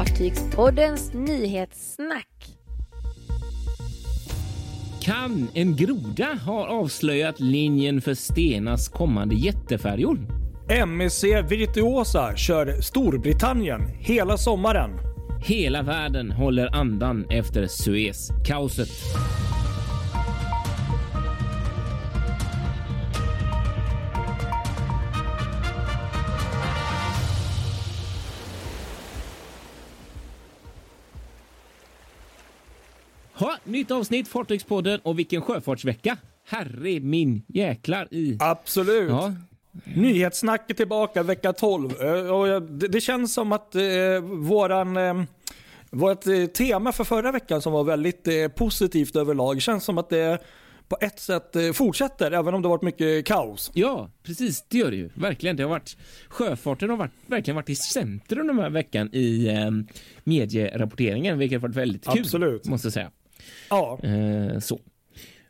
Fartygspoddens nyhetssnack. Kan en groda ha avslöjat linjen för Stenas kommande jättefärjor? MSC Virtuosa kör Storbritannien hela sommaren. Hela världen håller andan efter Suez-kaoset. Ha, nytt avsnitt Fartygspodden och vilken sjöfartsvecka! Herre min jäklar i... Absolut. Ja, Nyhetssnacket tillbaka vecka 12. Eh, Och det, känns som att eh, våran... Eh, vårt tema för förra veckan som var väldigt positivt överlag känns som att det på ett sätt fortsätter även om det varit mycket kaos. Ja, precis. Det gör det ju. Verkligen. Det har varit, sjöfarten har varit, verkligen varit i centrum den här veckan i eh, medierapporteringen, vilket har varit väldigt kul. Absolut. Måste jag säga. Ja, Eh, så.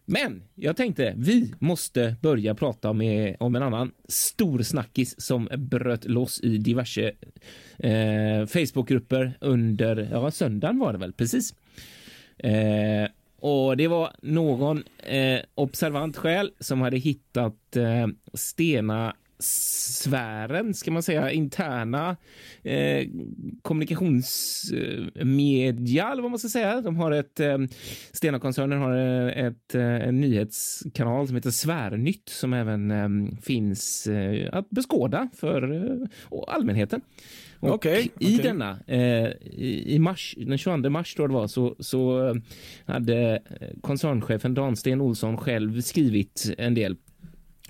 Men jag tänkte vi måste börja prata med, om en annan stor snackis som bröt loss i diverse eh, Facebookgrupper under, ja söndagen var det väl, precis. Eh, och det var någon eh, observant själ som hade hittat eh, Stena sfären, ska man säga, interna eh, kommunikationsmedia, eller vad man ska säga. De har ett, eh, Stena-koncernen har eh, ett, eh, en nyhetskanal som heter Svärnytt som även eh, finns eh, att beskåda för eh, allmänheten. Och Okej, I okej. denna, i, mars, den 22 mars tror jag det var, så, så hade koncernchefen Dan Sten Olsson själv skrivit en del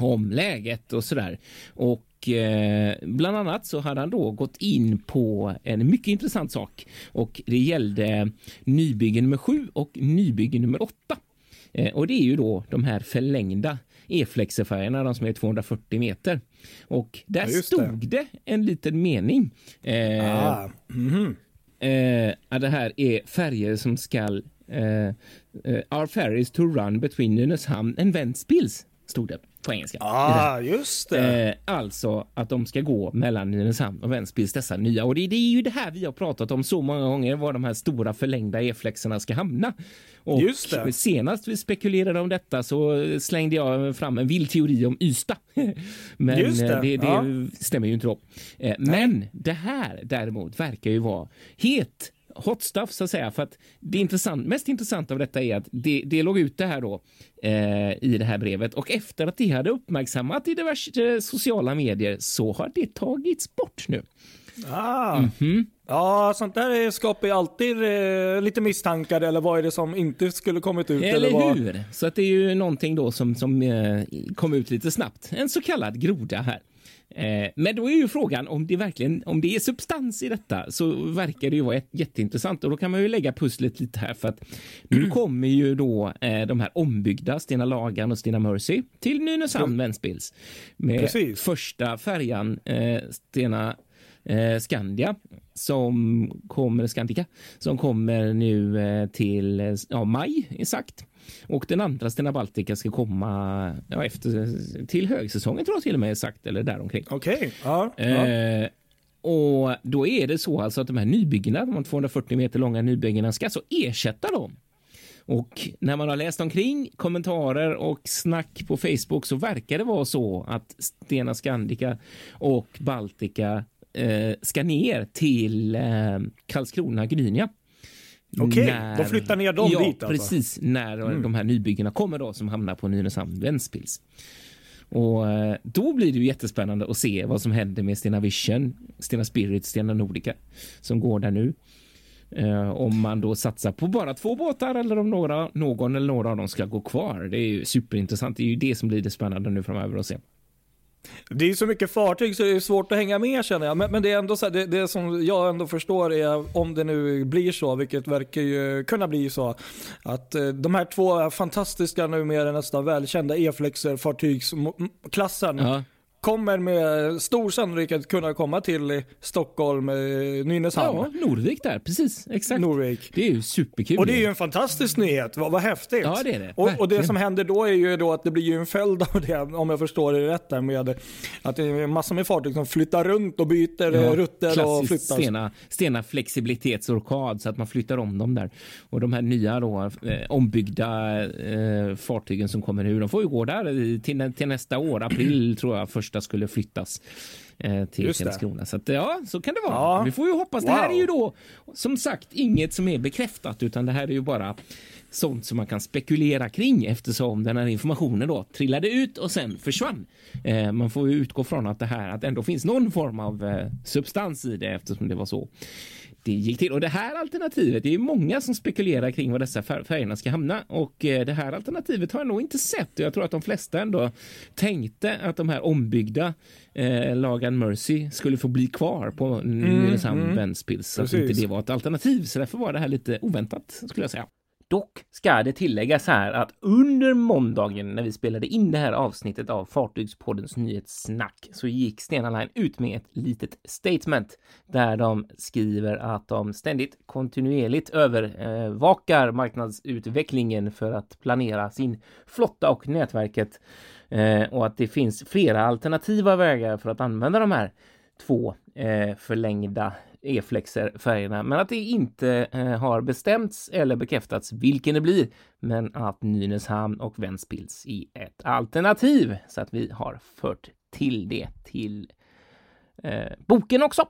om läget och sådär. Och eh, bland annat så hade han då gått in på en mycket intressant sak och det gällde nybygge nummer 7 och nybygge nummer 8. Eh, och det är ju då de här förlängda E-flexifierna, de som är 240 meter. Och där Ja, stod det. en liten mening. Eh, ah. mhm. eh, att det här är färger som skall eh, eh, Our ferries to run between Nynäshamn and Ventspils, stod det på engelska. ah just det. Eh, alltså att de ska gå mellan Nynäshamn och Ventspils, dessa nya. Och det, det är ju det här vi har pratat om så många gånger, var de här stora förlängda E-flexerna ska hamna. Och Just det. senast vi spekulerade om detta så slängde jag fram en vild teori om Ystad. Men Just det, eh, det, det ja. stämmer ju inte då. Eh, Men det här däremot verkar ju vara het hot stuff så att säga. För att det intressant, mest intressanta av detta är att det, det låg ute här då eh, i det här brevet och efter att det hade uppmärksammat i diverse sociala medier så har det tagits bort nu. Ah. Mhm. Ja, sånt där är- skapar ju alltid eh, lite misstankar eller vad är det som inte skulle kommit ut? Eller vad? hur? Så att det är ju någonting då som, som eh, kom ut lite snabbt. En så kallad groda här. Eh, men då är ju frågan om det verkligen, om det är substans i detta så verkar det ju vara jätteintressant och då kan man ju lägga pusslet lite här för att nu kommer ju då eh, de här ombyggda Stena Lagan och Stena Mercy till Nynäshamn Ventspils med Precis. första färjan eh, Stena eh, Skandia som kommer, Scandica, som kommer nu till ja, maj sagt. Och den andra Stena Baltica ska komma ja, efter, till högsäsongen tror jag till och med sagt, eller däromkring. Okej, ja. ja. Eh, och då är det så alltså att de här nybyggena, de 240 meter långa nybyggena ska alltså ersätta dem. Och när man har läst omkring kommentarer och snack på Facebook så verkar det vara så att Stena Scandica och Baltica eh, ska ner till eh, Karlskrona Gdynia. Okej, När- de flyttar ner dem ja, dit alltså? precis. När de här nybyggena kommer då som hamnar på Nynäshamn Ventspils. Och eh, då blir det ju jättespännande att se vad som händer med Stena Vision, Stena Spirit, Stena Nordica som går där nu. Eh, om man då satsar på bara två båtar eller om några, någon eller några av dem ska gå kvar. Det är ju superintressant. Det är ju det som blir det spännande nu framöver att se. Det är så mycket fartyg så det är svårt att hänga med känner jag. Men, men det är ändå så här, det, det som jag ändå förstår är om det nu blir så, vilket verkar ju kunna bli så, att eh, de här två fantastiska numera nästan välkända E-flexer fartygsklassen Ja, kommer med stor sannolikhet kunna komma till Stockholm, eh, Nynäshamn. Ja, Norvik där, precis. Exakt. Norvik. Det är ju superkul. Och det är ju en fantastisk nyhet, vad, vad häftigt. Ja, det är det. Och, och det som händer då är ju då att det blir ju en följd av det, om jag förstår det rätt där med att det är massor med fartyg som flyttar runt och byter eh, rutter och flyttar. Stena, stena flexibilitetsorkad så att man flyttar om dem där. Och de här nya då, eh, ombyggda eh, fartygen som kommer nu, de får ju gå där till, till nästa år. April tror jag första skulle flyttas eh, till. Karlskrona. Så att, ja, så kan det vara. Ja. Vi får ju hoppas. Det här Wow. är ju då som sagt inget som är bekräftat utan det här är ju bara sånt som man kan spekulera kring eftersom den här informationen då trillade ut och sen försvann. Eh, man får ju utgå från att det här att ändå finns någon form av eh, substans i det eftersom det var så det gick till. Och det här alternativet, det är många som spekulerar kring var dessa fär- färgerna ska hamna och eh, det här alternativet har jag nog inte sett. Jag tror att de flesta ändå tänkte att de här ombyggda eh, Lagan Mercy skulle få bli kvar på Nynäshamn mm, Ventspils så att inte det var ett alternativ. Så därför var det här lite oväntat skulle jag säga. Dock ska det tilläggas här att under måndagen när vi spelade in det här avsnittet av Fartygspoddens nyhetssnack så gick Stena Line ut med ett litet statement där de skriver att de ständigt kontinuerligt övervakar marknadsutvecklingen för att planera sin flotta och nätverket eh, och att det finns flera alternativa vägar för att använda de här två eh, förlängda E-flexer färgerna, men att det inte eh, har bestämts eller bekräftats vilken det blir, men att Nynäshamn och Ventspils är ett alternativ så att vi har fört till det till eh, boken också.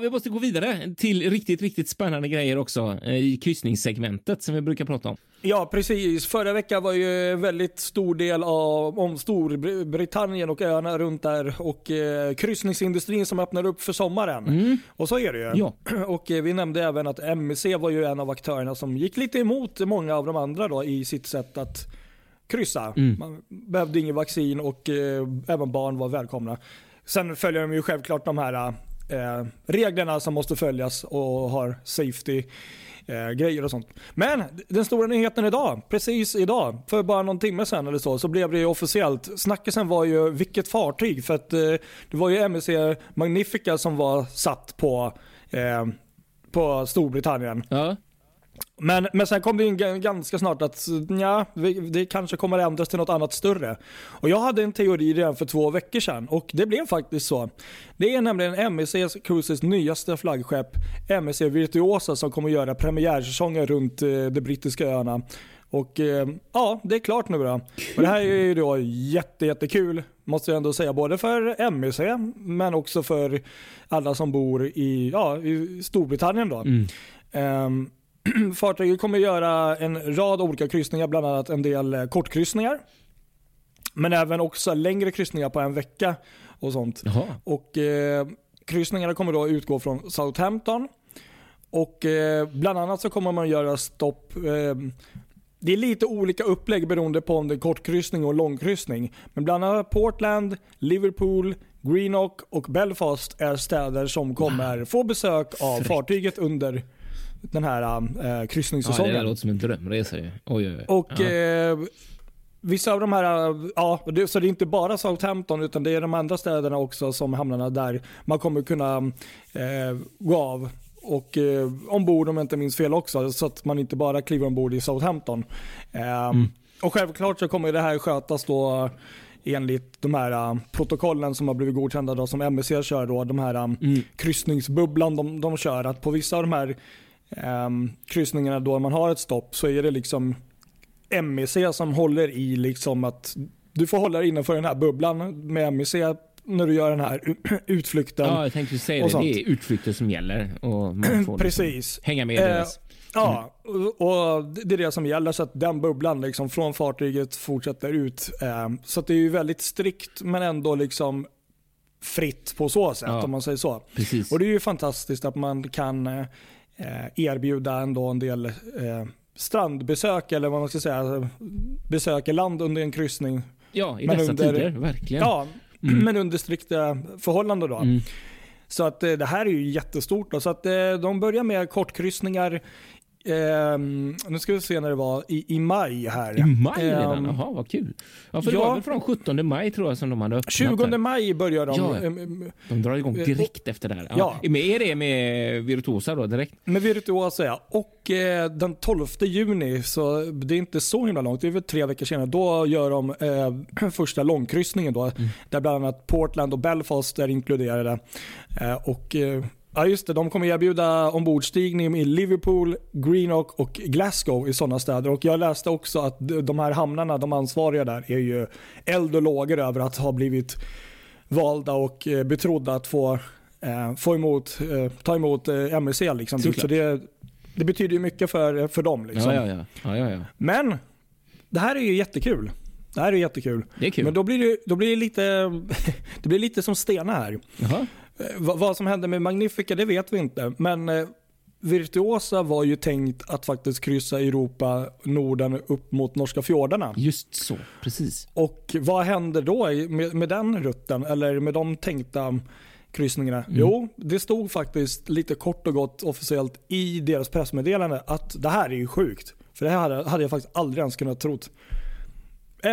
Vi måste gå vidare till riktigt, riktigt spännande grejer också eh, i kryssningssegmentet som vi brukar prata om. Ja, precis. Förra veckan var ju en väldigt stor del av, om Storbritannien och öarna runt där och eh, kryssningsindustrin som öppnar upp för sommaren. Och så är det ju. Ja. Och eh, vi nämnde även att MSC var ju en av aktörerna som gick lite emot många av de andra då i sitt sätt att kryssa. Man behövde ingen vaccin och eh, även barn var välkomna. Sen följer de ju självklart de här eh, reglerna som måste följas och har safety eh, grejer och sånt. Men den stora nyheten idag, precis idag, för bara någon timme sedan eller så, så blev det ju officiellt. Snackisen var ju vilket fartyg, för att eh, det var ju MSC Magnifica som var satt på, eh, på Storbritannien. Ja, men, men sen kom det in ganska snart att ja, det kanske kommer ändras till något annat större. Och jag hade en teori redan för två veckor sedan och det blev faktiskt så. Det är nämligen MSC Cruises nyaste flaggskepp, MSC Virtuosa, som kommer göra premiärsäsongen runt eh, de brittiska öarna. Och eh, ja, det är klart nu då. Och det här är ju då jätte, jättekul, måste jag ändå säga, både för MSC men också för alla som bor i, ja, i Storbritannien då. Ehm, fartyget kommer göra en rad olika kryssningar, bland annat en del eh, kortkryssningar. Men även också längre kryssningar på en vecka och sånt. jaha. Och eh, Kryssningarna kommer då utgå från Southampton. Och eh, Bland annat så kommer man göra stopp. Eh, det är lite olika upplägg beroende på om det är kortkryssning och långkryssning. Men bland annat Portland, Liverpool, Greenock och Belfast är städer som kommer få besök av fartyget under den här eh, Ja, det kryssningssäsongen. låter som en drömresa ju. Oj, oj, oj. Och ja. eh, vissa av de här, ja, det, så det är inte bara Southampton utan det är de andra städerna också som hamnarna där man kommer kunna eh, gå av. Och eh, ombord om jag inte minns fel också, så att man inte bara kliver ombord i Southampton. Eh, Och självklart så kommer det här skötas då enligt de här eh, protokollen som har blivit godkända då, som MSC kör då, de här um, kryssningsbubblan de, de kör. Att på vissa av de här um, kryssningarna då man har ett stopp så är det liksom MEC som håller i liksom att du får hålla dig innanför den här bubblan med MEC när du gör den här utflykten. ja, jag tänkte säga det. Det är utflykter som gäller. Och man får liksom Precis. hänga med i Eh, deras. Ja, och och det är det som gäller så att den bubblan liksom från fartyget fortsätter ut. Eh, Så det är ju väldigt strikt men ändå liksom fritt på så sätt Ja. om man säger så. Precis. Och det är ju fantastiskt att man kan eh, erbjuda ändå en del eh, strandbesök eller vad man ska säga, besöka land under en kryssning. ja, i men dessa under- tider. Verkligen. Ja, men under strikta förhållanden då. Mm. Så att eh, det här är ju jättestort. Då. Så att eh, de börjar med kortkryssningar Um, nu ska vi se när det var, i, i maj här. I maj redan? Um, Jaha, vad kul. Ja, för ja, det var väl från 17 maj tror jag som de hade öppnat. 20 där. maj börjar de. Ja, ehm, de drar igång direkt uh, efter det här. Ja. ja. Är det med Virtuosa då direkt? Med Virtuosa ja. Och eh, den 12 juni, så det är inte så himla långt, det är väl tre veckor senare, då gör de eh, första långkryssningen då. Mm. Där bland annat Portland och Belfast är inkluderade. Eh, och eh, Ja just det, de kommer erbjuda ombordstigning i Liverpool, Greenock och Glasgow i sådana städer. Och jag läste också att de här hamnarna, de ansvariga där, är ju eld och lågor över att ha blivit valda och eh, betrodda att få, eh, få emot, eh, ta emot eh, MSC. Liksom. Så det, det betyder ju mycket för, för dem. Liksom. Ja, ja, ja. ja, ja, Men det här är ju jättekul. Det här är jättekul. Det är kul. Men då blir det, då blir det, lite, det blir lite som Stena här. Jaha. Eh, vad som hände med Magnifica det vet vi inte. Men eh, Virtuosa var ju tänkt att faktiskt kryssa Europa, Norden upp mot norska fjordarna. Just så, precis. Och vad hände då med, med den rutten, eller med de tänkta kryssningarna? Mm. Jo, det stod faktiskt lite kort och gott officiellt i deras pressmeddelande att det här är ju sjukt. För det här hade, hade jag faktiskt aldrig ens kunnat trott.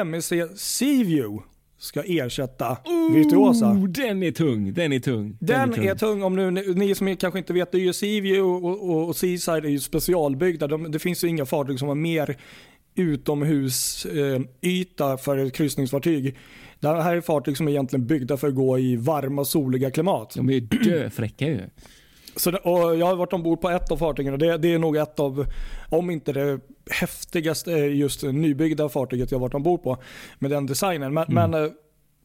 MEC Seaview ska ersätta oh, Virtuosa. Den är tung. Den är tung. Den, den är, tung. är, tung. Om nu, ni som kanske inte vet, det är ju Seaview och, och, och Seaside är ju specialbyggda. De, det finns ju inga fartyg som har mer utomhusyta eh, för ett kryssningsfartyg. Det här är fartyg som är egentligen byggda för att gå i varma soliga klimat. De är ju döfräcka ju. Så, och jag har varit ombord på ett av fartygen och det, det, är nog ett av, om inte det häftigaste, just nybyggda fartyget jag varit ombord på med den designen. Men, mm. men eh,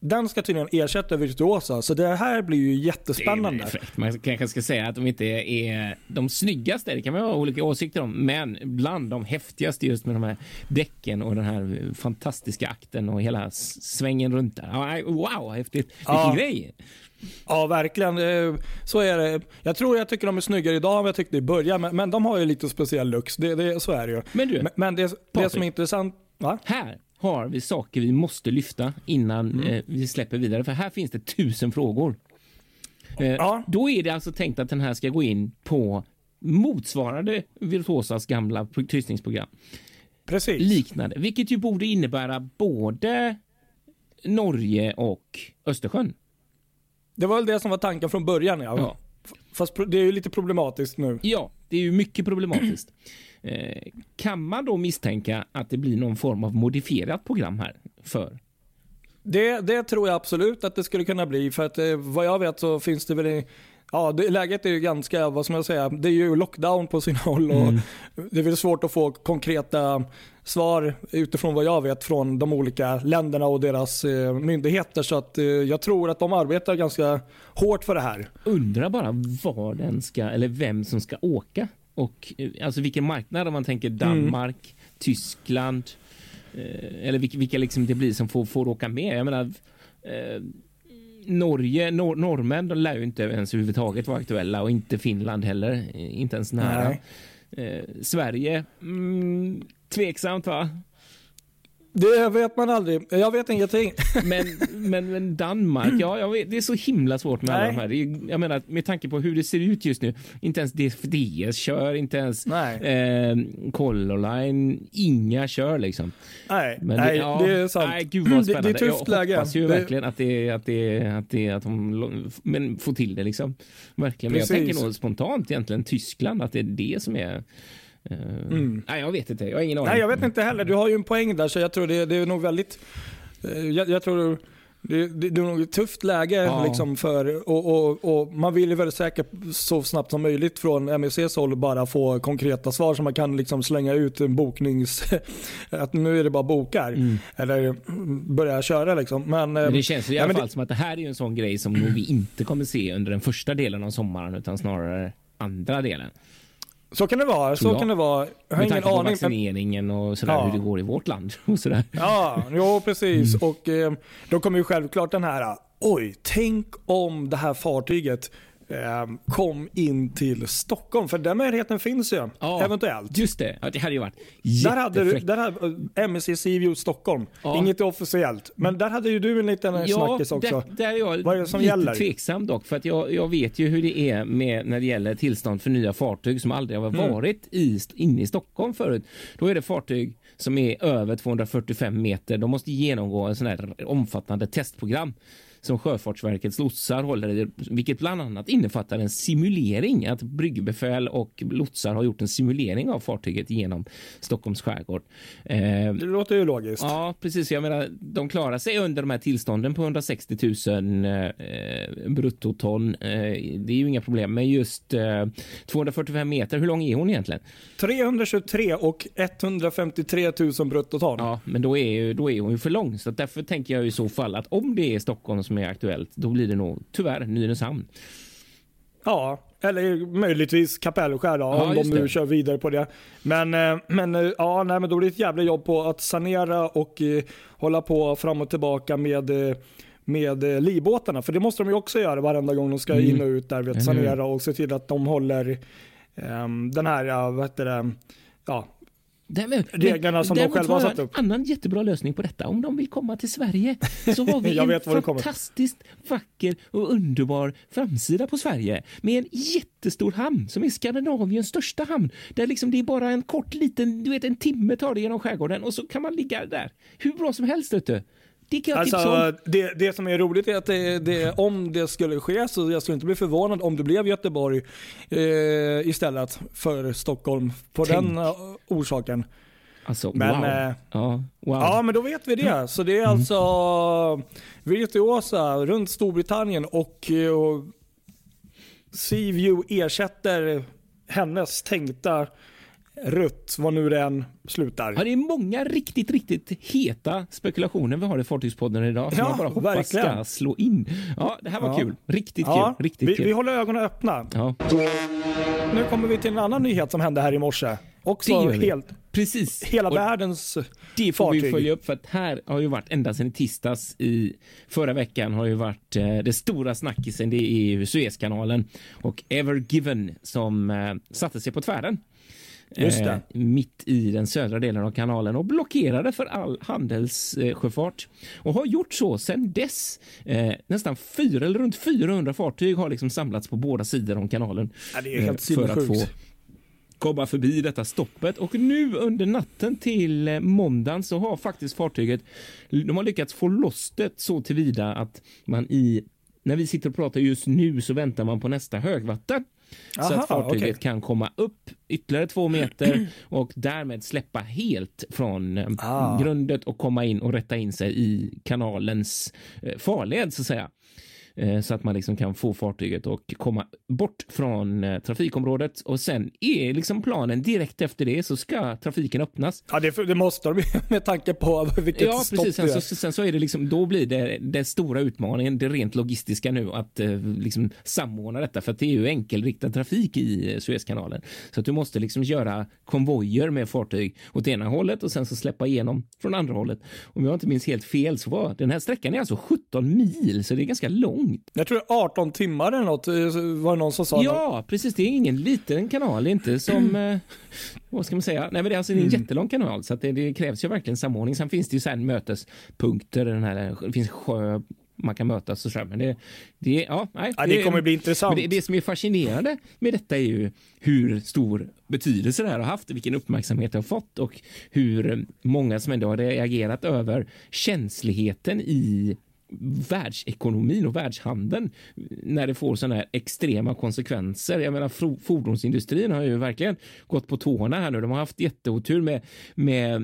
den ska tydligen ersätta Virtuosa, så det här blir ju jättespännande. Man kanske ska säga att de inte är de snyggaste, det kan man ha olika åsikter om, men bland de häftigaste just med de här däcken och den här fantastiska akten och hela svängen runt där. Wow, häftigt! Vilken ja. grej! Ja, verkligen. Så är det. Jag tror jag tycker de är snyggare idag än jag tyckte i början, men, men de har ju lite speciell looks. Det, det, så är det ju. Men du, men, men det, det som är intressant... Va? Här har vi saker vi måste lyfta innan mm. eh, vi släpper vidare, för här finns det tusen frågor. Eh, ja. Då är det alltså tänkt att den här ska gå in på motsvarande Virtuosas gamla kryssningsprogram. Precis. Liknande, vilket ju borde innebära både Norge och Östersjön. Det var väl det som var tanken från början. Ja. ja. Fast det är ju lite problematiskt nu. Ja, det är ju mycket problematiskt. Eh, kan man då misstänka att det blir någon form av modifierat program här för? Det, det tror jag absolut att det skulle kunna bli. För att eh, vad jag vet så finns det väl Ja, det, läget är ju ganska, vad ska man säga, det är ju lockdown på sina håll och mm. det är väl svårt att få konkreta svar utifrån vad jag vet från de olika länderna och deras eh, myndigheter. Så att eh, jag tror att de arbetar ganska hårt för det här. Undrar bara var den ska, eller vem som ska åka och eh, alltså vilken marknad om man tänker mm. Danmark, mm. Tyskland eh, eller vilka, vilka liksom det blir som får, får åka med. Jag menar, eh, Norge, nor norrmän de lär ju inte ens överhuvudtaget vara aktuella och inte Finland heller, inte ens nära. Eh, Sverige, mm, tveksamt va? Det vet man aldrig. Jag vet ingenting. Men, men, men Danmark, ja, vet, det är så himla svårt med Nej. alla de här. Är, jag menar, med tanke på hur det ser ut just nu. Inte ens DFDS kör, inte ens eh, Colorline. Inga kör liksom. Nej, men Nej det, ja, det är sant. Nej, gud vad spännande. Det, det är tufft läge. Jag hoppas ju det... verkligen att, det, att, det, att, det, att de men får till det liksom. Verkligen. Men jag tänker nog spontant egentligen Tyskland, att det är det som är mm. Nej, jag vet inte. Jag har ingen aning. Nej, jag vet inte heller. Du har ju en poäng där, så jag tror det, det är nog väldigt... Eh, jag, jag tror det, det, det, är nog ett tufft läge ja. liksom för, och, och, och, man vill ju väldigt säkert så snabbt som möjligt från MECs håll bara få konkreta svar så man kan liksom slänga ut en boknings... att nu är det bara bokar. Mm. Eller börja köra liksom. Men, men det känns i alla ja, fall det, som att det här är en sån grej som vi inte kommer se under den första delen av sommaren utan snarare andra delen. Så kan det vara. Så kan det vara. Jag har Med ingen aning. vaccineringen och sådär, ja. hur det går i vårt land. Och sådär. Ja, jo, precis. Mm. Och eh, då kommer ju självklart den här, oj, tänk om det här fartyget kom in till Stockholm. För den möjligheten finns ju. Ja, eventuellt. Just det, ja, det hade ju varit Där hade du, där hade, MSC Seaview Stockholm. Ja. Inget officiellt. Men där hade ju du en liten ja, snackis också. Där, där är jag Vad är det som lite gäller? tveksam dock, för att jag, jag vet ju hur det är med när det gäller tillstånd för nya fartyg som aldrig har Mm. varit i, inne i Stockholm förut. Då är det fartyg som är över 245 meter. De måste genomgå en sån här omfattande testprogram som Sjöfartsverkets lotsar håller i, vilket bland annat innefattar en simulering, att bryggbefäl och lotsar har gjort en simulering av fartyget genom Stockholms skärgård. Eh, Det låter ju logiskt. Ja, precis. Jag menar, de klarar sig under de här tillstånden på 160 000 eh, bruttoton. Eh, det är ju inga problem. Men just eh, 245 meter, hur lång är hon egentligen? 323 och 153 000 bruttoton. Ja, men då är, ju, då är hon ju för lång. Så därför tänker jag i så fall att om det är Stockholm som är aktuellt, då blir det nog tyvärr Nynäshamn. Ja, eller möjligtvis Kapellskär då, Ja, om de nu det. kör vidare på det. Men, eh, men, eh, ja, nej, men då blir det ett jävla jobb på att sanera och eh, hålla på fram och tillbaka med eh, med livbåtarna. För det måste de ju också göra varenda gång de ska Mm. in och ut där. Vet, sanera och se till att de håller ehm, den här, ja, vad heter det, ja, Nej, men- Reglerna men som de själva har satt upp. En annan jättebra lösning på detta. Om de vill komma till Sverige så har vi en fantastiskt vacker och underbar framsida på Sverige med en jättestor hamn som är Skandinaviens största hamn. Där liksom det är bara en kort liten, du vet en timme tar det genom skärgården och så kan man ligga där hur bra som helst. Vet du. Det kan jag tipsa om. Alltså, det, det som är roligt är att det, det, om det skulle ske så jag skulle inte bli förvånad om det blev Göteborg eh, istället för Stockholm på Tänk. den eh, orsaken. Alltså, Men, wow. eh, ja, wow. Ja, men då vet vi det. Så det är alltså Virtuosa runt Storbritannien och, eh, och Seaview ersätter hennes tänkta rutt, vad nu den slutar. Ja, det är många riktigt, riktigt heta spekulationer vi har i Fartygspodden idag som Ja, jag bara hoppas verkligen. ska slå in. Ja, det här var Ja. kul. Riktigt Ja, kul. Riktigt vi, kul. vi håller ögonen öppna. Ja, Nu kommer vi till en annan nyhet som hände här i morse. Också vi. helt, precis. hela Och världens det får vi fartyg. följa upp för att här har ju varit ända sedan i tisdags i förra veckan har ju varit eh, det stora snackisen. Det är ju Suezkanalen och Ever Given som eh, satte sig på tvären. Eh, mitt i den södra delen av kanalen och blockerade för all handelssjöfart och har gjort så sedan dess. Eh, nästan fyra eller runt 400 fartyg har liksom samlats på båda sidor om kanalen. Ja, det är helt eh, för att få komma förbi detta stoppet. Och nu under natten till eh, måndagen så har faktiskt fartyget de har lyckats få loss det så tillvida att man i när vi sitter och pratar just nu så väntar man på nästa högvatten så Aha, att fartyget okej. kan komma upp ytterligare två meter och därmed släppa helt från eh, Ah. grundet och komma in och rätta in sig i kanalens eh, farled så att säga. Eh, Så att man liksom kan få fartyget och komma bort från eh, trafikområdet och sen är liksom planen direkt efter det så ska trafiken öppnas. Ja, det, det måste de med tanke på vilket Ja, stopp precis. Sen det är. så, sen så är det liksom, då blir det den stora utmaningen, det rent logistiska nu, att eh, liksom samordna detta, för att det är ju enkelriktad trafik i Suezkanalen. Så att du måste liksom göra konvojer med fartyg åt ena hållet och sen så släppa igenom från andra hållet. Om jag inte minns helt fel så var den här sträckan är alltså 17 mil, så det är ganska långt. Jag tror 18 timmar eller något eh, var det någon som sa. Ja, precis. Det är ingen liten kanal, det är inte som, eh, vad ska man säga, nej men det är alltså en jättelång kanal så det, det krävs ju verkligen samordning. Sen finns det ju sen mötespunkter, den här, det finns sjö man kan mötas och så men det, det, ja, nej, Ja, det kommer bli intressant. Det, det som är fascinerande med detta är ju hur stor betydelse det här har haft, vilken uppmärksamhet det har fått och hur många som ändå har reagerat över känsligheten i världsekonomin och världshandeln när det får sådana här extrema konsekvenser. Jag menar fordonsindustrin har ju verkligen gått på tårna här nu. De har haft jätteotur med, med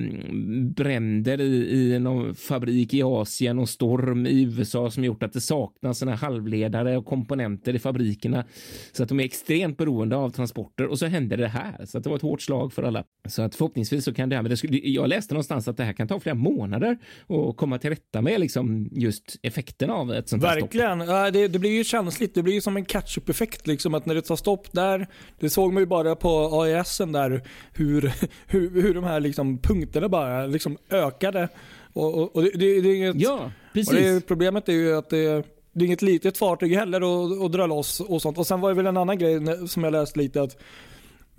bränder i, i någon fabrik i Asien och storm i USA som gjort att det saknas sådana här halvledare och komponenter i fabrikerna så att de är extremt beroende av transporter och så hände det här. Så att det var ett hårt slag för alla. Så att förhoppningsvis så kan det här, men det skulle, jag läste någonstans att det här kan ta flera månader att komma till rätta med liksom just effekterna av ett sånt här stopp. Verkligen. Det, det blir ju känsligt. Det blir ju som en catch-up-effekt. Liksom, att när det tar stopp där, det såg man ju bara på AISen där, hur, hur, hur de här liksom, punkterna bara liksom, ökade. Och, och, och det, det, det är inget, Ja, precis. problemet är ju att det, det är inget litet fartyg heller att, att dra loss och sånt. Och sen var det väl en annan grej som jag läste lite att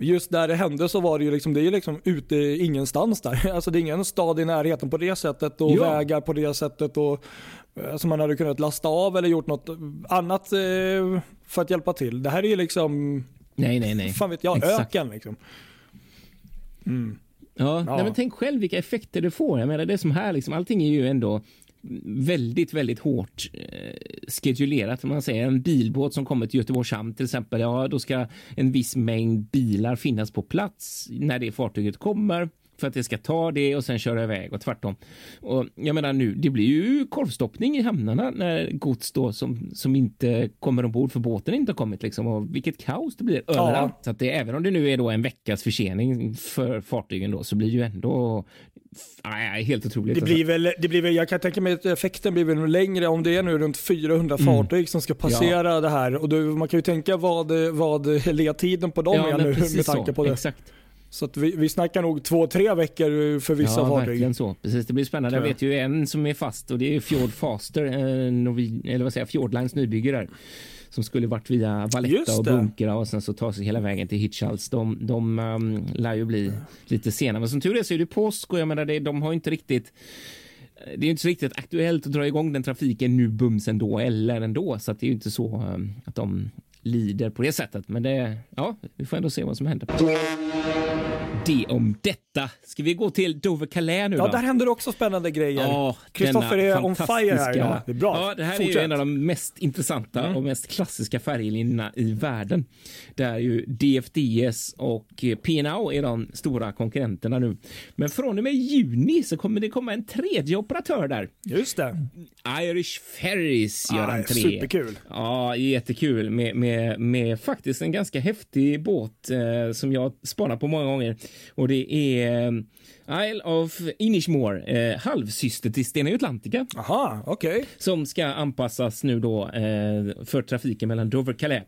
just där det hände så var det ju liksom, det är liksom ute ingenstans där. Alltså det är ingen stad i närheten på det sättet och ja. vägar på det sättet. Och, alltså man hade kunnat lasta av eller gjort något annat eh, för att hjälpa till. Det här är ju liksom, nej nej nej. fan vet jag, Exakt. öken liksom. Mm. Ja, ja. Nej, men tänk själv vilka effekter det får. Jag menar det som här, liksom, allting är ju ändå väldigt, väldigt hårt eh, skedulerat. Man säger en bilbåt som kommer till Göteborgs hamn till exempel. Ja, då ska en viss mängd bilar finnas på plats när det fartyget kommer för att det ska ta det och sen köra iväg och tvärtom. Och jag menar nu, det blir ju korvstoppning i hamnarna när gods då som, som inte kommer ombord för båten inte har kommit liksom och vilket kaos det blir överallt. Ja. Så att det, även om det nu är då en veckas försening för fartygen då så blir ju ändå Nej, helt otroligt. Det blir, alltså. väl, det blir väl, jag kan tänka mig att effekten blir väl längre om det är nu runt 400 mm. fartyg som ska passera ja. det här. Och då, man kan ju tänka vad, vad ledtiden på dem ja, är nu med tanke så. på det. Exakt. Så vi, vi snackar nog två, tre veckor för vissa ja, fartyg. verkligen så. Precis, det blir spännande. Jag vet ju en som är fast och det är Fjord Faster, eh, eller vad säger jag, Fjordlines nybygge där som skulle varit via Valletta och Bunkra och sen så ta sig hela vägen till Hitchhals. De, de um, lär ju bli lite sena. Men som tur är så är det påsk och jag menar det, de har inte riktigt det är inte så riktigt aktuellt att dra igång den trafiken nu bums ändå eller ändå så att det är ju inte så um, att de lider på det sättet. Men det, ja, vi får ändå se vad som händer. Det om detta. Ska vi gå till Dover Calais nu då? Ja, där händer också spännande grejer. Kristoffer ja, är on fire här idag. Det är bra. Ja, det här Fortsätt. är ju en av de mest intressanta mm. och mest klassiska färjelinjerna i världen. Där ju DFDS och P&O är de stora konkurrenterna nu. Men från och med juni så kommer det komma en tredje operatör där. Just det. Irish Ferries gör ah, entré. Superkul. Ja, jättekul med, med, med faktiskt en ganska häftig båt eh, som jag spanar på många gånger. Och det är eh, Isle of Inishmore, eh, halvsyster till Stena Atlantica. Aha, okej. Okay. Som ska anpassas nu då eh, för trafiken mellan Dover och Calais.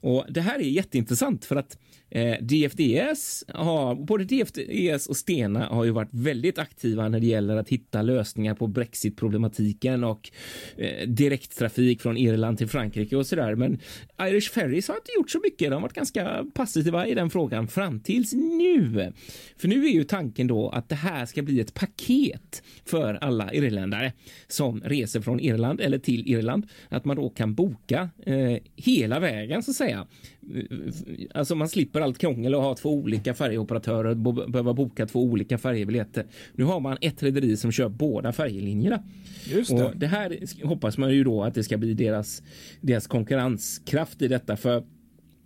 Och det här är jätteintressant för att Eh, DFDS har, både DFDS och Stena har ju varit väldigt aktiva när det gäller att hitta lösningar på Brexit-problematiken och eh, direkttrafik från Irland till Frankrike och sådär. Men Irish Ferries har inte gjort så mycket. De har varit ganska passiva i den frågan fram tills nu. För nu är ju tanken då att det här ska bli ett paket för alla irländare som reser från Irland eller till Irland. Att man då kan boka eh, hela vägen så att säga. Alltså man slipper allt krångel och ha två olika färjeoperatörer och behöva boka två olika färjebiljetter. Nu har man ett rederi som kör båda färjelinjerna. Just det. Och det här hoppas man ju då att det ska bli deras, deras konkurrenskraft i detta. För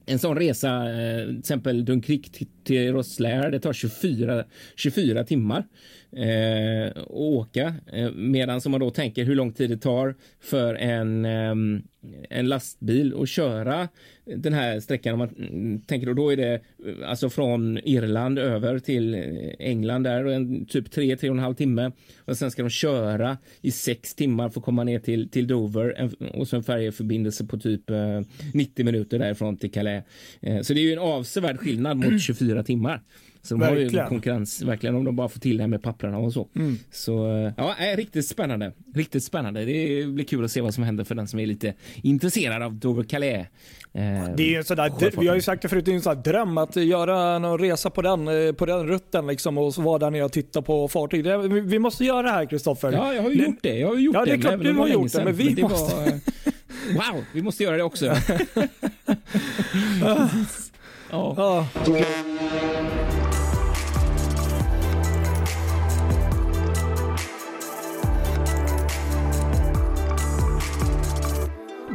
en sån resa, eh, till exempel Dunkirk till Rosslare, det tar 24, 24 timmar eh, åka. Eh, medan som man då tänker hur lång tid det tar för en, eh, en lastbil att köra den här sträckan. Om man tänker då, då är det eh, alltså från Irland över till England där och en typ tre, tre och en halv timme. Och sen ska de köra i sex timmar för att komma ner till, till Dover en, och så en färjeförbindelse på typ eh, 90 minuter därifrån till Calais. Eh, så det är ju en avsevärd skillnad mot 24 timmar. Så de verkligen. har ju konkurrens verkligen om de bara får till det med papperna och så. Mm. Så ja, är riktigt spännande. Riktigt spännande. Det blir kul att se vad som händer för den som är lite intresserad av Dover Calais. Eh, det är en sådär, vi har ju sagt det förut, det är en sån dröm att göra en resa på den, eh, på den rutten liksom och vara där nere och titta på fartyg. Det, vi måste göra det här Kristoffer. Ja, jag har ju gjort det. Jag har gjort ja, det är klart du har gjort det, men vi men måste... Var, wow, vi måste göra det också. ja.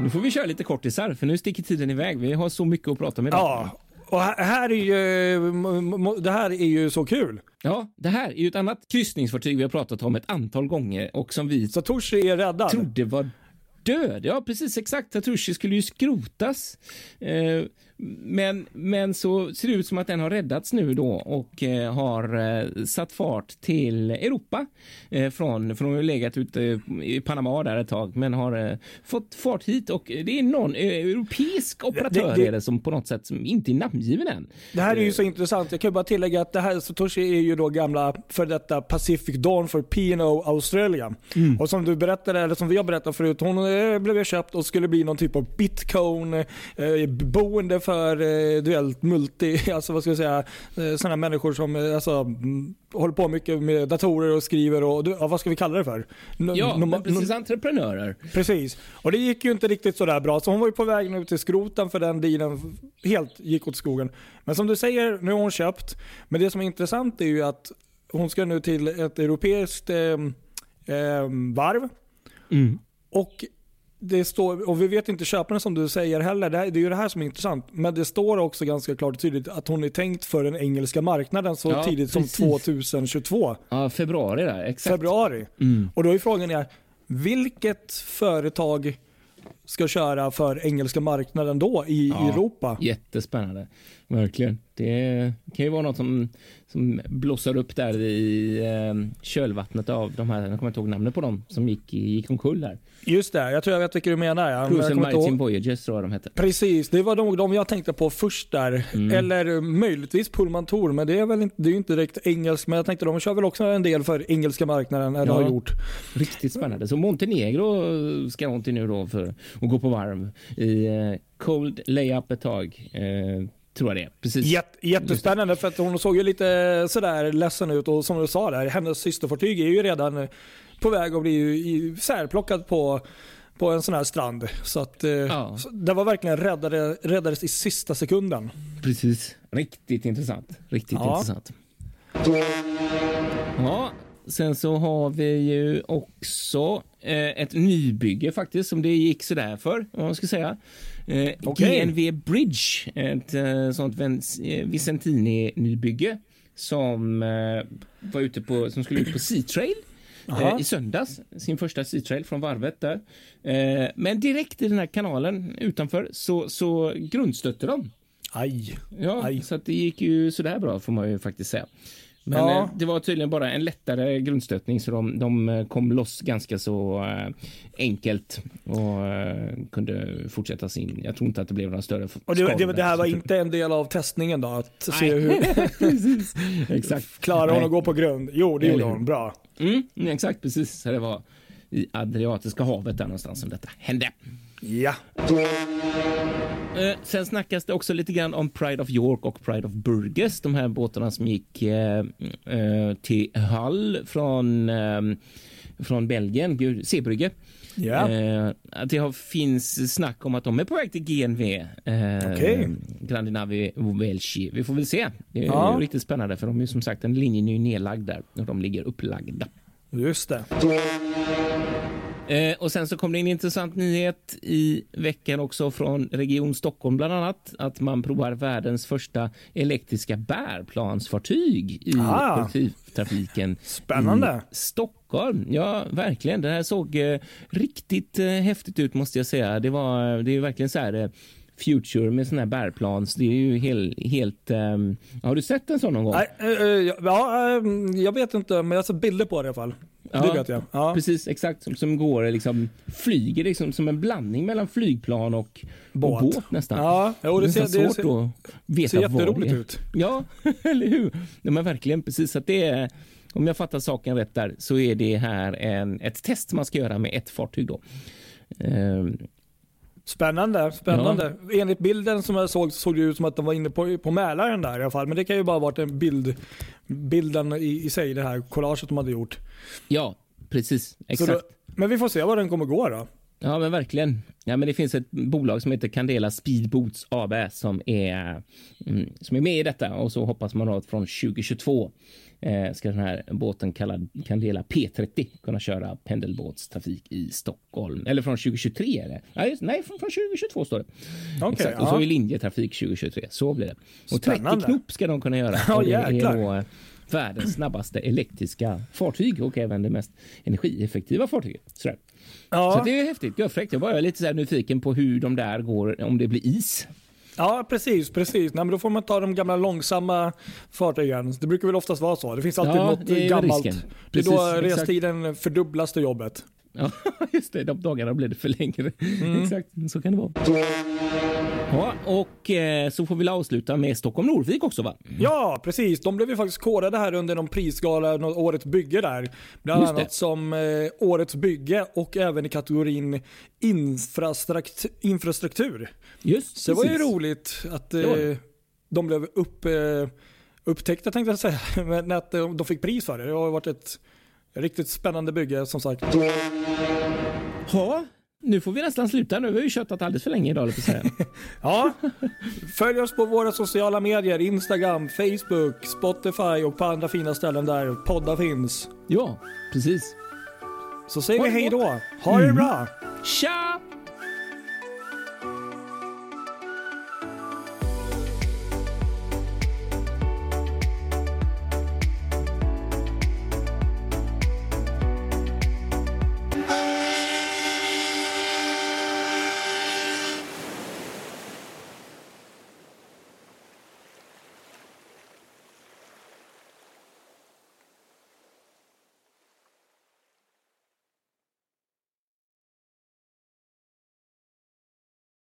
Nu får vi köra lite kortisar för nu sticker tiden iväg. Vi har så mycket att prata idag. Ja, och här är ju, det här är ju så kul. Ja, det här är ju ett annat kryssningsfartyg vi har pratat om ett antal gånger och som vi Satoshi är räddad. trodde var död. Ja, precis exakt. Satoshi skulle ju skrotas. Eh, men, men så ser det ut som att den har räddats nu då och eh, har eh, satt fart till Europa eh, från, från att ha legat ute i Panama där ett tag, men har eh, fått fart hit och det är någon eh, europeisk operatör det, det, det som på något sätt som inte är namngiven än. Det här är ju så intressant. Jag kan bara tillägga att det här Satoshi är ju då gamla för detta Pacific Dawn för P&O Australia. Mm. Och som du berättade, eller som vi har berättat förut, hon eh, blev köpt och skulle bli någon typ av bitcoin, eh, boende för eh, duellt multi, alltså vad ska jag säga, eh, sådana människor som eh, alltså, håller på mycket med datorer och skriver och ja, vad ska vi kalla det för? N ja, men precis entreprenörer. Precis. Och det gick ju inte riktigt sådär bra så hon var ju på väg nu till skroten för den dealen helt gick åt skogen. Men som du säger, nu har hon köpt. Men det som är intressant är ju att hon ska nu till ett europeiskt eh, eh, varv. Mm. Och det står, och vi vet inte köparen som du säger heller, det, är ju det här som är intressant. Men det står också ganska klart och tydligt att hon är tänkt för den engelska marknaden så ja, tidigt precis. som 2022. Ja, februari där, exakt. Februari. Mm. Och då är frågan är, vilket företag ska köra för engelska marknaden då i ja, Europa? Jättespännande, verkligen. Det kan ju vara något som, som blossar upp där i eh, kölvattnet av de här, jag kommer inte ihåg namnet på dem, som gick, gick omkull här. Just det, jag tror jag vet vilka du menar. Ja. Cruise and Maritime Voyages tror jag de hette. Precis, det var de, de jag tänkte på först där. Mm. Eller möjligtvis Pullman Tour, men det är väl inte, det är inte direkt engelskt. Men jag tänkte de kör väl också en del för engelska marknaden, eller ja, har gjort. Riktigt spännande. Så Montenegro ska till nu då för att gå på varv i eh, Cold Layup ett tag. Eh, tror jag det Precis. Jätt, jättespännande för att hon såg ju lite sådär ledsen ut och som du sa där, hennes systerfartyg är ju redan på väg att bli särplockad på på en sån här strand. Så att eh, ja. det var verkligen räddade, räddades i sista sekunden. Precis. Riktigt intressant. Riktigt ja. intressant. Ja, sen så har vi ju också eh, ett nybygge faktiskt som det gick sådär för, om man ska säga. Eh, okay. GNV Bridge, ett eh, sånt eh, Vicentini-nybygge som eh, var ute på, som skulle ut på Sea Trail eh, i söndags. Sin första Sea Trail från varvet där. Men direkt i den här kanalen utanför så, så grundstötte de. Aj. Ja, Aj. så att det gick ju sådär bra får man ju faktiskt säga. Men ja. Eh, det var tydligen bara en lättare grundstötning så de, de eh, kom loss ganska så äh, enkelt och kunde fortsätta sin. Jag tror inte att det blev några större Och det, det, det här var inte en del av testningen då? Att Nej. se hur... exakt. Klarar hon att gå på grund? Jo, det gjorde hon. Bra. Mm, exakt, precis. Så det var i Adriatiska havet där någonstans som detta hände. Ja. Eh, sen snackas det också lite grann om Pride of York och Pride of Burgess, de här båtarna som gick eh, eh, till Hull från, eh, från Belgien, Seebrygge. Ja. Eh, att det finns snack om att de är på väg till GNV, eh, okay. Grandinavi Velci. Vi får väl se. Det är ja. riktigt spännande för de är som sagt, en linjen är nedlagd där och de ligger upplagda. Just det. Eh, och sen så kom det en intressant nyhet i veckan också från Region Stockholm bland annat. Att man provar världens första elektriska bärplansfartyg i ah, kollektivtrafiken spännande. i Stockholm. Ja, verkligen. Det här såg eh, riktigt eh, häftigt ut måste jag säga. Det var det är verkligen så här eh, Future med sådana här bärplans. Det är ju helt... helt um... Har du sett en sån någon gång? Nej, uh, ja, uh, jag vet inte, men jag har sett bilder på det i alla fall. Ja, det vet jag. Ja. Precis, exakt. Som, som går liksom, flyger liksom som en blandning mellan flygplan och båt, och båt nästan. Ja, jo, det, det ser, svårt det ser, att veta ser jätteroligt ut. Ja, eller hur? Ja, men verkligen precis. Att det är, om jag fattar saken rätt där så är det här en, ett test man ska göra med ett fartyg då. Um, Spännande, spännande. Ja. Enligt bilden som jag såg såg det ut som att de var inne på, på Mälaren där i alla fall. Men det kan ju bara ha varit en bild, bilden i, i sig, det här collaget de hade gjort. Ja, precis. Exakt. Då, men vi får se var den kommer gå då. Ja, men verkligen. Ja, men det finns ett bolag som heter Candela Speedboats AB som är, mm, som är med i detta och så hoppas man att från 2022 eh, ska den här båten kallad Candela P30 kunna köra pendelbåtstrafik i Stockholm. Eller från 2023 eller? Nej, nej från, från 2022 står det. Okay, Exakt. Ja. Och så är linjetrafik 2023. Så blir det. Och Spännande. 30 knop ska de kunna göra. Ja, jäklar världens snabbaste elektriska fartyg och även det mest energieffektiva fartyget. Sådär. Ja. Så det är häftigt, görfräckt. Jag var lite så nyfiken på hur de där går om det blir is. Ja, precis. precis. Nej, men då får man ta de gamla långsamma fartygen. Det brukar väl oftast vara så. Det finns alltid Ja, något det är gammalt. risken. Det är då Precis, exakt. restiden fördubblas till jobbet. Ja, just det. De dagarna blir det för längre. Mm. Exakt, så kan det vara. Ja, och eh, så får vi avsluta med Stockholm Norvik också va? Ja, precis. De blev ju faktiskt korade här under någon prisgala, Årets bygge där. Bland Just det. annat som eh, Årets bygge och även i kategorin infrastruktur. infrastruktur. Just Så det var ju precis. roligt att eh, de blev upp, eh, upptäckta tänkte jag säga, men att eh, de fick pris för det. Det har varit ett riktigt spännande bygge som sagt. Ja, nu får vi nästan sluta. Nu har vi ju köttat alldeles för länge idag, på säga. Ja, följ oss på våra sociala medier, Instagram, Facebook, Spotify och på andra fina ställen där poddar finns. Ja, precis. Så säger vi hej då. Ha det bra! Ciao!